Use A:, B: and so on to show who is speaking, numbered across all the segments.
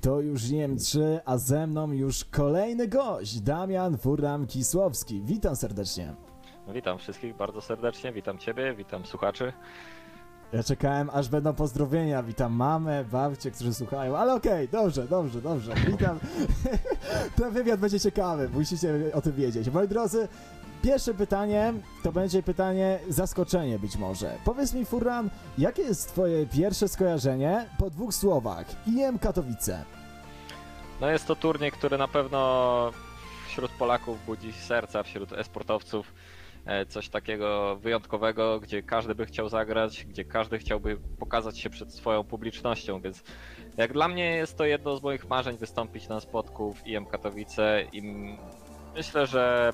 A: To już Niemcy, a ze mną już kolejny gość, Damian Furlan-Kisłowski. Witam serdecznie.
B: Witam wszystkich bardzo serdecznie, witam Ciebie, witam słuchaczy.
A: Ja czekałem, aż będą pozdrowienia. Witam mamę, babcię, którzy słuchają, ale okej, dobrze, dobrze, dobrze. Witam. Ten wywiad będzie ciekawy, musicie o tym wiedzieć. Moi drodzy, pierwsze pytanie to będzie pytanie zaskoczenie być może. Powiedz mi, Furlan, jakie jest twoje pierwsze skojarzenie po dwóch słowach? IM Katowice.
B: No jest to turniej, który na pewno wśród Polaków budzi serca, wśród esportowców. E, Coś takiego wyjątkowego, gdzie każdy by chciał zagrać, gdzie każdy chciałby pokazać się przed swoją publicznością, więc jak dla mnie jest to jedno z moich marzeń wystąpić na spotku w IM Katowice i myślę, że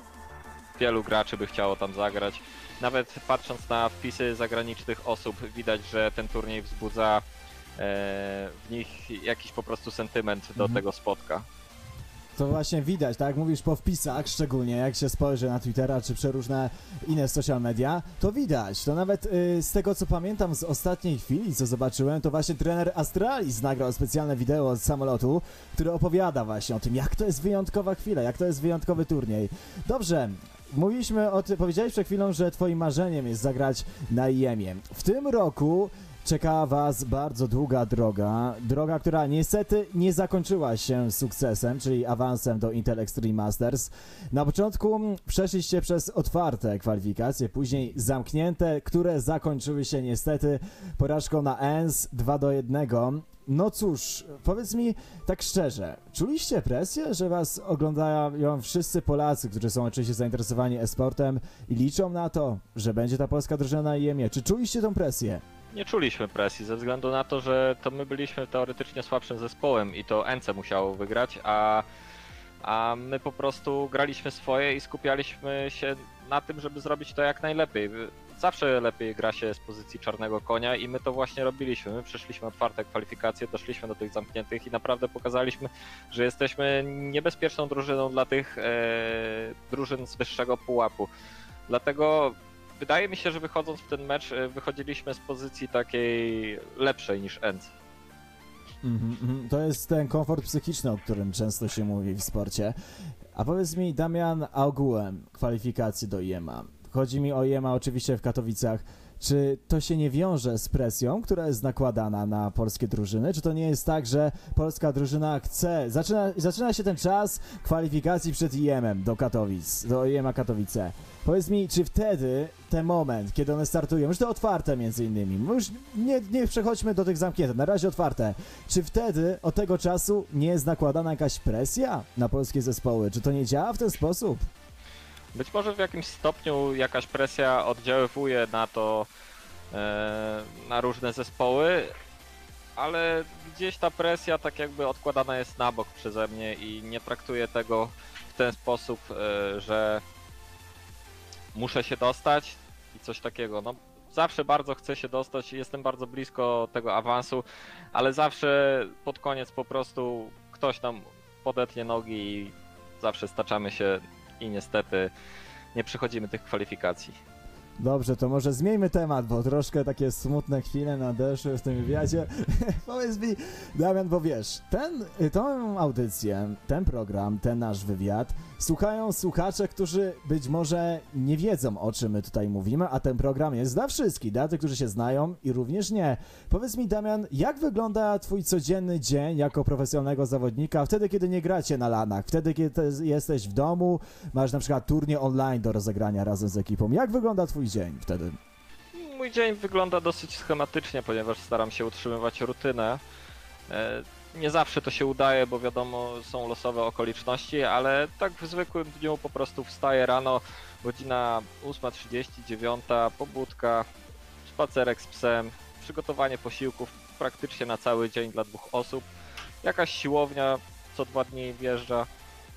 B: wielu graczy by chciało tam zagrać. Nawet patrząc na wpisy zagranicznych osób, widać, że ten turniej wzbudza e, w nich jakiś po prostu sentyment do
A: Mhm.
B: tego spotka.
A: To właśnie widać, tak jak mówisz po wpisach, szczególnie jak się spojrzy na Twittera czy przeróżne inne social media, to widać. To nawet y, z tego co pamiętam z ostatniej chwili, co zobaczyłem, to właśnie trener Astralis nagrał specjalne wideo z samolotu, który opowiada właśnie o tym, jak to jest wyjątkowa chwila, jak to jest wyjątkowy turniej. Dobrze. Mówiliśmy o tym, powiedziałeś przed chwilą, że twoim marzeniem jest zagrać na IEM-ie. W tym roku czeka Was bardzo długa droga. Droga, która niestety nie zakończyła się sukcesem, czyli awansem do Intel Extreme Masters. Na początku przeszliście przez otwarte kwalifikacje, później zamknięte, które zakończyły się niestety porażką na ENS 2 do 1. No cóż, powiedz mi tak szczerze, czuliście presję, że was oglądają wszyscy Polacy, którzy są oczywiście zainteresowani e-sportem i liczą na to, że będzie ta polska drużyna na IEM-ie? Czy czuliście tą presję?
B: Nie czuliśmy presji ze względu na to, że to my byliśmy teoretycznie słabszym zespołem i to NC musiało wygrać, a, a my po prostu graliśmy swoje i skupialiśmy się na tym, żeby zrobić to jak najlepiej. Zawsze lepiej gra się z pozycji czarnego konia i my to właśnie robiliśmy. My przeszliśmy otwarte kwalifikacje, doszliśmy do tych zamkniętych i naprawdę pokazaliśmy, że jesteśmy niebezpieczną drużyną dla tych e, drużyn z wyższego pułapu. Dlatego wydaje mi się, że wychodząc w ten mecz, e, wychodziliśmy z pozycji takiej lepszej niż Enc.
A: Mhm, mhm. To jest ten komfort psychiczny, o którym często się mówi w sporcie. A powiedz mi, Damian, a ogółem kwalifikacje do IEMA. Chodzi mi o IEMA oczywiście w Katowicach. Czy to się nie wiąże z presją, która jest nakładana na polskie drużyny? Czy to nie jest tak, że polska drużyna chce, zaczyna, zaczyna się ten czas kwalifikacji przed IEM-em do Katowic, do IEMA Katowice. Powiedz mi, czy wtedy, ten moment, kiedy one startują, już te otwarte między innymi, już nie, nie przechodźmy do tych zamkniętych, na razie otwarte, czy wtedy od tego czasu nie jest nakładana jakaś presja na polskie zespoły? Czy to nie działa w ten sposób?
B: Być może w jakimś stopniu jakaś presja oddziaływuje na to, e, na różne zespoły, ale gdzieś ta presja tak jakby odkładana jest na bok przeze mnie i nie traktuję tego w ten sposób, e, że muszę się dostać i coś takiego. No, zawsze bardzo chcę się dostać i jestem bardzo blisko tego awansu, ale zawsze pod koniec po prostu ktoś nam podetnie nogi i zawsze staczamy się i niestety nie przychodzimy tych kwalifikacji.
A: Dobrze, to może zmieńmy temat, bo troszkę takie smutne chwile nadeszły w tym wywiadzie. Powiedz mi, Damian, bo wiesz, ten, tą audycję, ten program, ten nasz wywiad słuchają słuchacze, którzy być może nie wiedzą, o czym my tutaj mówimy, a ten program jest dla wszystkich, dla tych, którzy się znają i również nie. Powiedz mi, Damian, jak wygląda twój codzienny dzień jako profesjonalnego zawodnika, wtedy, kiedy nie gracie na lanach, wtedy, kiedy jesteś w domu, masz na przykład turnie online do rozegrania razem z ekipą. Jak wygląda twój dzień wtedy?
B: Mój dzień wygląda dosyć schematycznie, ponieważ staram się utrzymywać rutynę. E, Nie zawsze to się udaje, bo wiadomo, są losowe okoliczności, ale tak w zwykłym dniu po prostu wstaję rano, godzina 8.30, 9, pobudka, spacerek z psem, przygotowanie posiłków praktycznie na cały dzień dla dwóch osób, jakaś siłownia co dwa dni wjeżdża,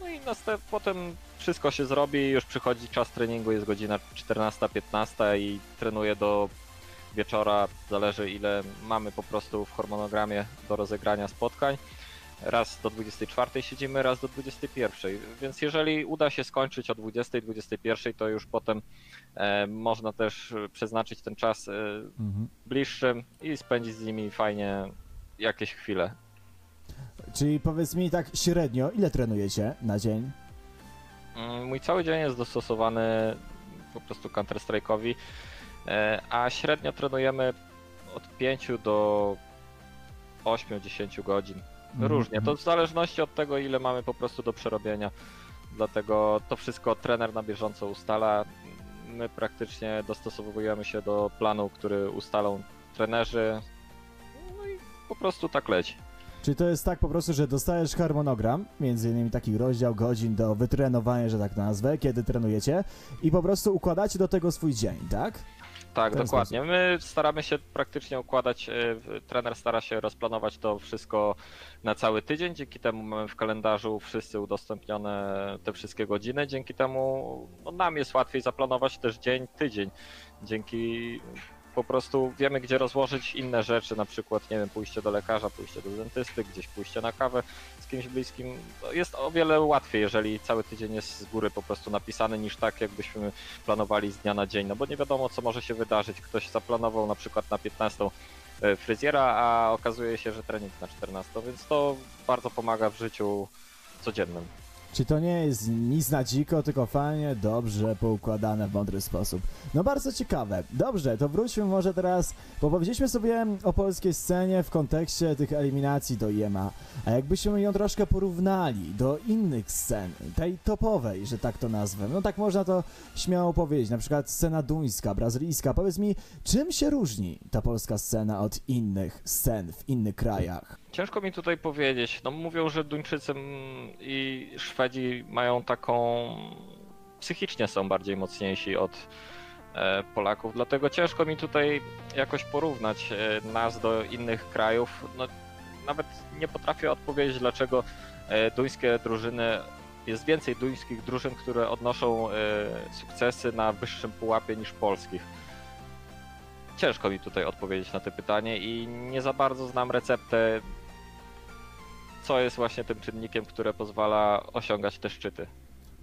B: no i następ, potem wszystko się zrobi, już przychodzi czas treningu, jest godzina 14-15 i trenuję do wieczora, zależy ile mamy po prostu w harmonogramie do rozegrania spotkań. Raz do 24 siedzimy, raz do 21. Więc jeżeli uda się skończyć o 20-21, to już potem e, można też przeznaczyć ten czas e,
A: Mhm.
B: bliższym i spędzić z nimi fajnie jakieś chwile.
A: czyli powiedz mi tak średnio, ile trenujecie na dzień?
B: Mm, Mój cały dzień jest dostosowany po prostu Counter-Strike'owi, e, a średnio trenujemy od 5 do 8-10 godzin. Różnie, to w zależności od tego, ile mamy po prostu do przerobienia. Dlatego to wszystko trener na bieżąco ustala. My praktycznie dostosowujemy się do planu, który ustalą trenerzy. No i po prostu tak leci.
A: Czyli to jest tak po prostu, że dostajesz harmonogram, między innymi taki rozdział godzin do wytrenowania, że tak nazwę, kiedy trenujecie i po prostu układacie do tego swój dzień, tak?
B: Tak, dokładnie. My staramy się praktycznie układać, e, trener stara się rozplanować to wszystko na cały tydzień, dzięki temu mamy w kalendarzu wszyscy udostępnione te wszystkie godziny, dzięki temu no, nam jest łatwiej zaplanować też dzień, tydzień. Dzięki po prostu wiemy, gdzie rozłożyć inne rzeczy, na przykład, nie wiem, pójście do lekarza, pójście do dentysty, gdzieś pójście na kawę z kimś bliskim. To Jest o wiele łatwiej, jeżeli cały tydzień jest z góry po prostu napisany, niż tak, jakbyśmy planowali z dnia na dzień, no bo nie wiadomo, co może się wydarzyć. Ktoś zaplanował na przykład na 15 e, fryzjera, a okazuje się, że trening na 14, więc to bardzo pomaga w życiu codziennym.
A: Czy to nie jest nic na dziko, tylko fajnie, dobrze poukładane w mądry sposób. No bardzo ciekawe. Dobrze, to wróćmy może teraz, bo powiedzieliśmy sobie o polskiej scenie w kontekście tych eliminacji do IEMA, a jakbyśmy ją troszkę porównali do innych scen, tej topowej, że tak to nazwę, no tak można to śmiało powiedzieć, na przykład scena duńska, brazylijska. Powiedz mi, czym się różni ta polska scena od innych scen w innych krajach?
B: Ciężko mi tutaj powiedzieć. No mówią, że Duńczycy i Szwedzi mają taką. psychicznie są bardziej mocniejsi od e, Polaków, dlatego ciężko mi tutaj jakoś porównać e, nas do innych krajów. No, nawet nie potrafię odpowiedzieć, dlaczego e, duńskie drużyny. Jest więcej duńskich drużyn, które odnoszą sukcesy na wyższym pułapie niż polskich. Ciężko mi tutaj odpowiedzieć na to pytanie i nie za bardzo znam receptę co jest właśnie tym czynnikiem, które pozwala osiągać te szczyty.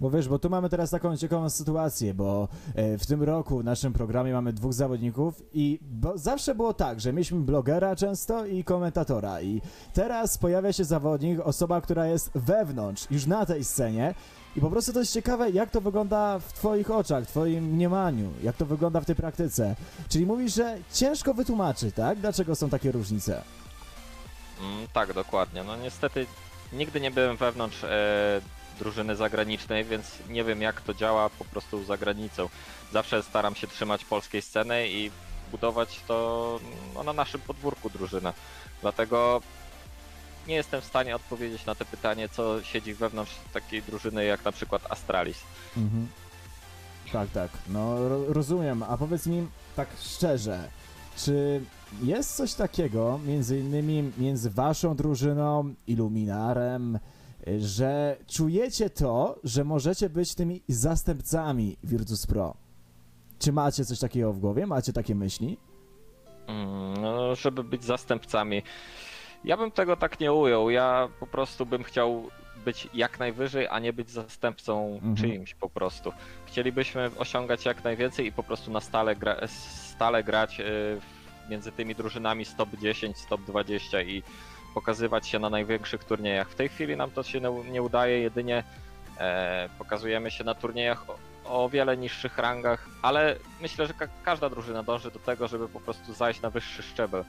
A: Bo wiesz, bo tu mamy teraz taką ciekawą sytuację, bo e, w tym roku w naszym programie mamy dwóch zawodników i zawsze było tak, że mieliśmy blogera często i komentatora i teraz pojawia się zawodnik, osoba, która jest wewnątrz, już na tej scenie i po prostu to jest ciekawe, jak to wygląda w twoich oczach, w twoim mniemaniu, jak to wygląda w tej praktyce. Czyli mówisz, że ciężko wytłumaczyć, tak? Dlaczego są takie różnice?
B: Mm, tak, dokładnie. No niestety nigdy nie byłem wewnątrz e, drużyny zagranicznej, więc nie wiem jak to działa po prostu za granicą. Zawsze staram się trzymać polskiej sceny i budować to no, na naszym podwórku drużynę. Dlatego nie jestem w stanie odpowiedzieć na to pytanie, co siedzi wewnątrz takiej drużyny jak na przykład Astralis.
A: Mhm. Tak, tak. No ro rozumiem. A powiedz mi tak szczerze, czy jest coś takiego między innymi między waszą drużyną, Illuminarem, y, że czujecie to, że możecie być tymi zastępcami Virtus Pro? Czy macie coś takiego w głowie? Macie takie myśli?
B: Mm, No, żeby być zastępcami. Ja bym tego tak nie ujął. Ja po prostu bym chciał być jak najwyżej, a nie być zastępcą
A: Mhm.
B: czyimś po prostu. Chcielibyśmy osiągać jak najwięcej i po prostu na stale, gra, stale grać y, w- między tymi drużynami top 10, z top 20 i pokazywać się na największych turniejach. W tej chwili nam to się nie, nie udaje, jedynie e, pokazujemy się na turniejach o, o wiele niższych rangach, ale myślę, że ka- każda drużyna dąży do tego, żeby po prostu zajść na wyższy szczebel.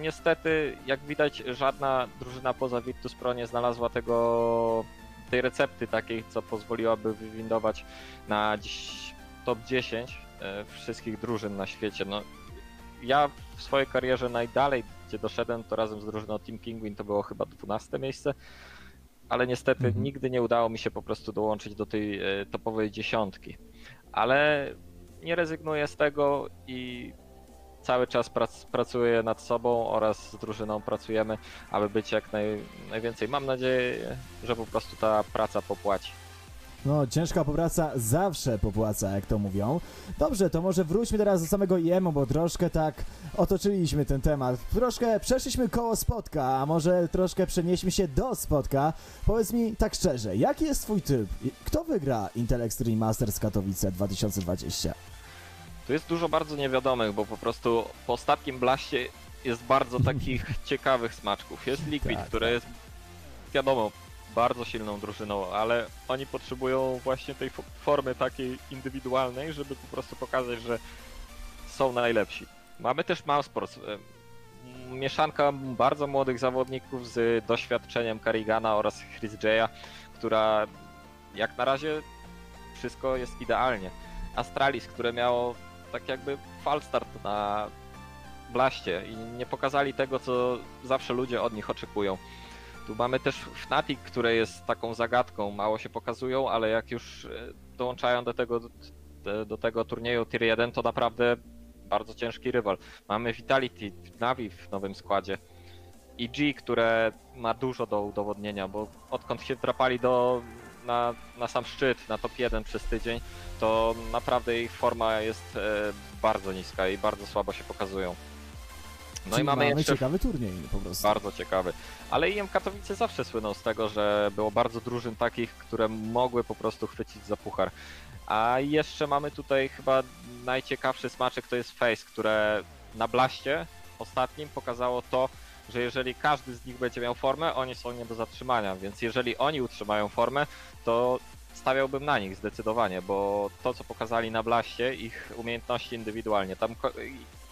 B: Niestety, jak widać, żadna drużyna poza Virtus Pro nie znalazła tego, tej recepty takiej, co pozwoliłaby wywindować na dziś top 10 e, wszystkich drużyn na świecie. No, ja w swojej karierze najdalej, gdzie doszedłem, to razem z drużyną Team Penguin to było chyba 12 miejsce, ale niestety
A: Mhm.
B: nigdy nie udało mi się po prostu dołączyć do tej e, topowej dziesiątki. Ale nie rezygnuję z tego i cały czas prac, pracuję nad sobą oraz z drużyną pracujemy, aby być jak naj, najwięcej. Mam nadzieję, że po prostu ta praca popłaci.
A: No, ciężka popraca zawsze popłaca, jak to mówią. Dobrze, to może wróćmy teraz do samego IEM-u, bo troszkę tak otoczyliśmy ten temat. Troszkę przeszliśmy koło spotka, a może troszkę przenieśmy się do spotka. Powiedz mi tak szczerze, jaki jest twój typ? Kto wygra Intel Extreme Masters Katowice 2020?
B: Tu jest dużo bardzo niewiadomych, bo po prostu po ostatnim blaście jest bardzo takich ciekawych smaczków. Jest Liquid,
A: Tak,
B: który
A: tak.
B: jest wiadomo, bardzo silną drużyną, ale oni potrzebują właśnie tej fo- formy takiej indywidualnej, żeby po prostu pokazać, że są najlepsi. Mamy też Mousesports, e, m, mieszanka bardzo młodych zawodników z doświadczeniem Karigana oraz Chris Jaya, która jak na razie wszystko jest idealnie. Astralis, które miało tak jakby falstart na blaście i nie pokazali tego, co zawsze ludzie od nich oczekują. Tu mamy też Fnatic, które jest taką zagadką, mało się pokazują, ale jak już e, dołączają do tego, do, tego turnieju Tier 1, to naprawdę bardzo ciężki rywal. Mamy Vitality, Navi w nowym składzie. i G, które ma dużo do udowodnienia, bo odkąd się drapali do, na, na sam szczyt, na top 1 przez tydzień, to naprawdę ich forma jest e, bardzo niska i bardzo słabo się pokazują. No
A: Czyli
B: i mamy, jeszcze
A: ciekawy turniej po prostu.
B: bardzo ciekawy. Ale IM Katowice zawsze słyną z tego, że było bardzo drużyn takich, które mogły po prostu chwycić za puchar. A jeszcze mamy tutaj chyba najciekawszy smaczek to jest Face, które na blaście ostatnim pokazało to, że jeżeli każdy z nich będzie miał formę, oni są nie do zatrzymania, więc jeżeli oni utrzymają formę, to stawiałbym na nich zdecydowanie, bo to co pokazali na blaście, ich umiejętności indywidualnie, tam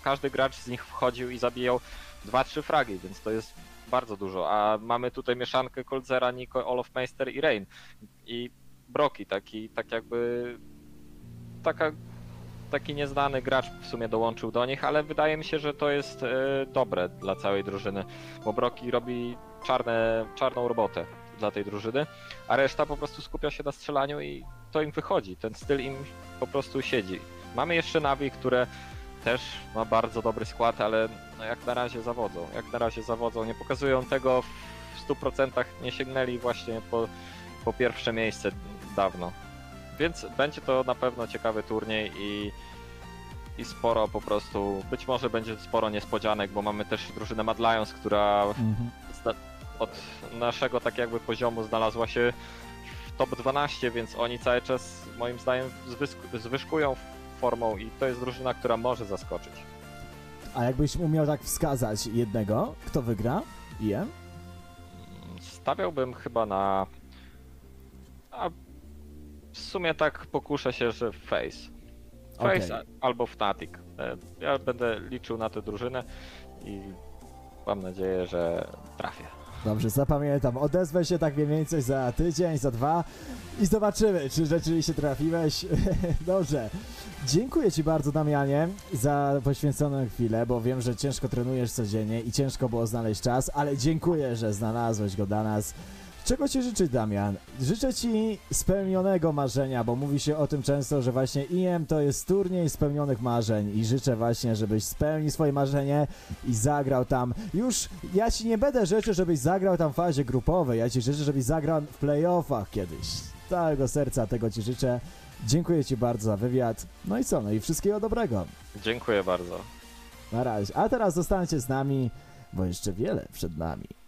B: każdy gracz z nich wchodził i zabijał 2-3 fragi, więc to jest bardzo dużo. A mamy tutaj mieszankę Coldzera, Nico, Olof Meister i Rain. I Broki, taki tak jakby taka, taki nieznany gracz w sumie dołączył do nich, ale wydaje mi się, że to jest e, dobre dla całej drużyny, bo Broki robi czarne, czarną robotę dla tej drużyny, a reszta po prostu skupia się na strzelaniu i to im wychodzi. Ten styl im po prostu siedzi. Mamy jeszcze Navi, które też ma bardzo dobry skład, ale no jak na razie zawodzą. Jak na razie zawodzą. Nie pokazują tego w 100%, nie sięgnęli właśnie po, po pierwsze miejsce dawno. Więc będzie to na pewno ciekawy turniej i, i sporo po prostu, być może będzie sporo niespodzianek, bo mamy też drużynę Mad Lions, która
A: Mhm.
B: Od naszego tak jakby poziomu znalazła się w top 12, więc oni cały czas moim zdaniem zwyżkują formą i to jest drużyna, która może zaskoczyć.
A: A jakbyś umiał tak wskazać jednego, kto wygra? IM?
B: Mm, Stawiałbym chyba na. A w sumie tak pokuszę się, że Face. Face a- albo Fnatic. E, Ja będę liczył na tę drużynę i mam nadzieję, że trafię.
A: Dobrze, zapamiętam. Odezwę się tak mniej więcej za tydzień, za dwa i zobaczymy, czy rzeczywiście trafiłeś. Dobrze. Dziękuję Ci bardzo, Damianie, za poświęconą chwilę, bo wiem, że ciężko trenujesz codziennie i ciężko było znaleźć czas, ale dziękuję, że znalazłeś go dla nas. Czego Ci życzę, Damian? Życzę Ci spełnionego marzenia, bo mówi się o tym często, że właśnie IM to jest turniej spełnionych marzeń i życzę właśnie, żebyś spełnił swoje marzenie i zagrał tam. Już ja Ci nie będę życzył, żebyś zagrał tam w fazie grupowej, ja Ci życzę, żebyś zagrał w playoffach kiedyś. Z całego serca tego Ci życzę. Dziękuję Ci bardzo za wywiad. No i co? No i wszystkiego dobrego.
B: Dziękuję bardzo.
A: Na razie. A teraz zostańcie z nami, bo jeszcze wiele przed nami.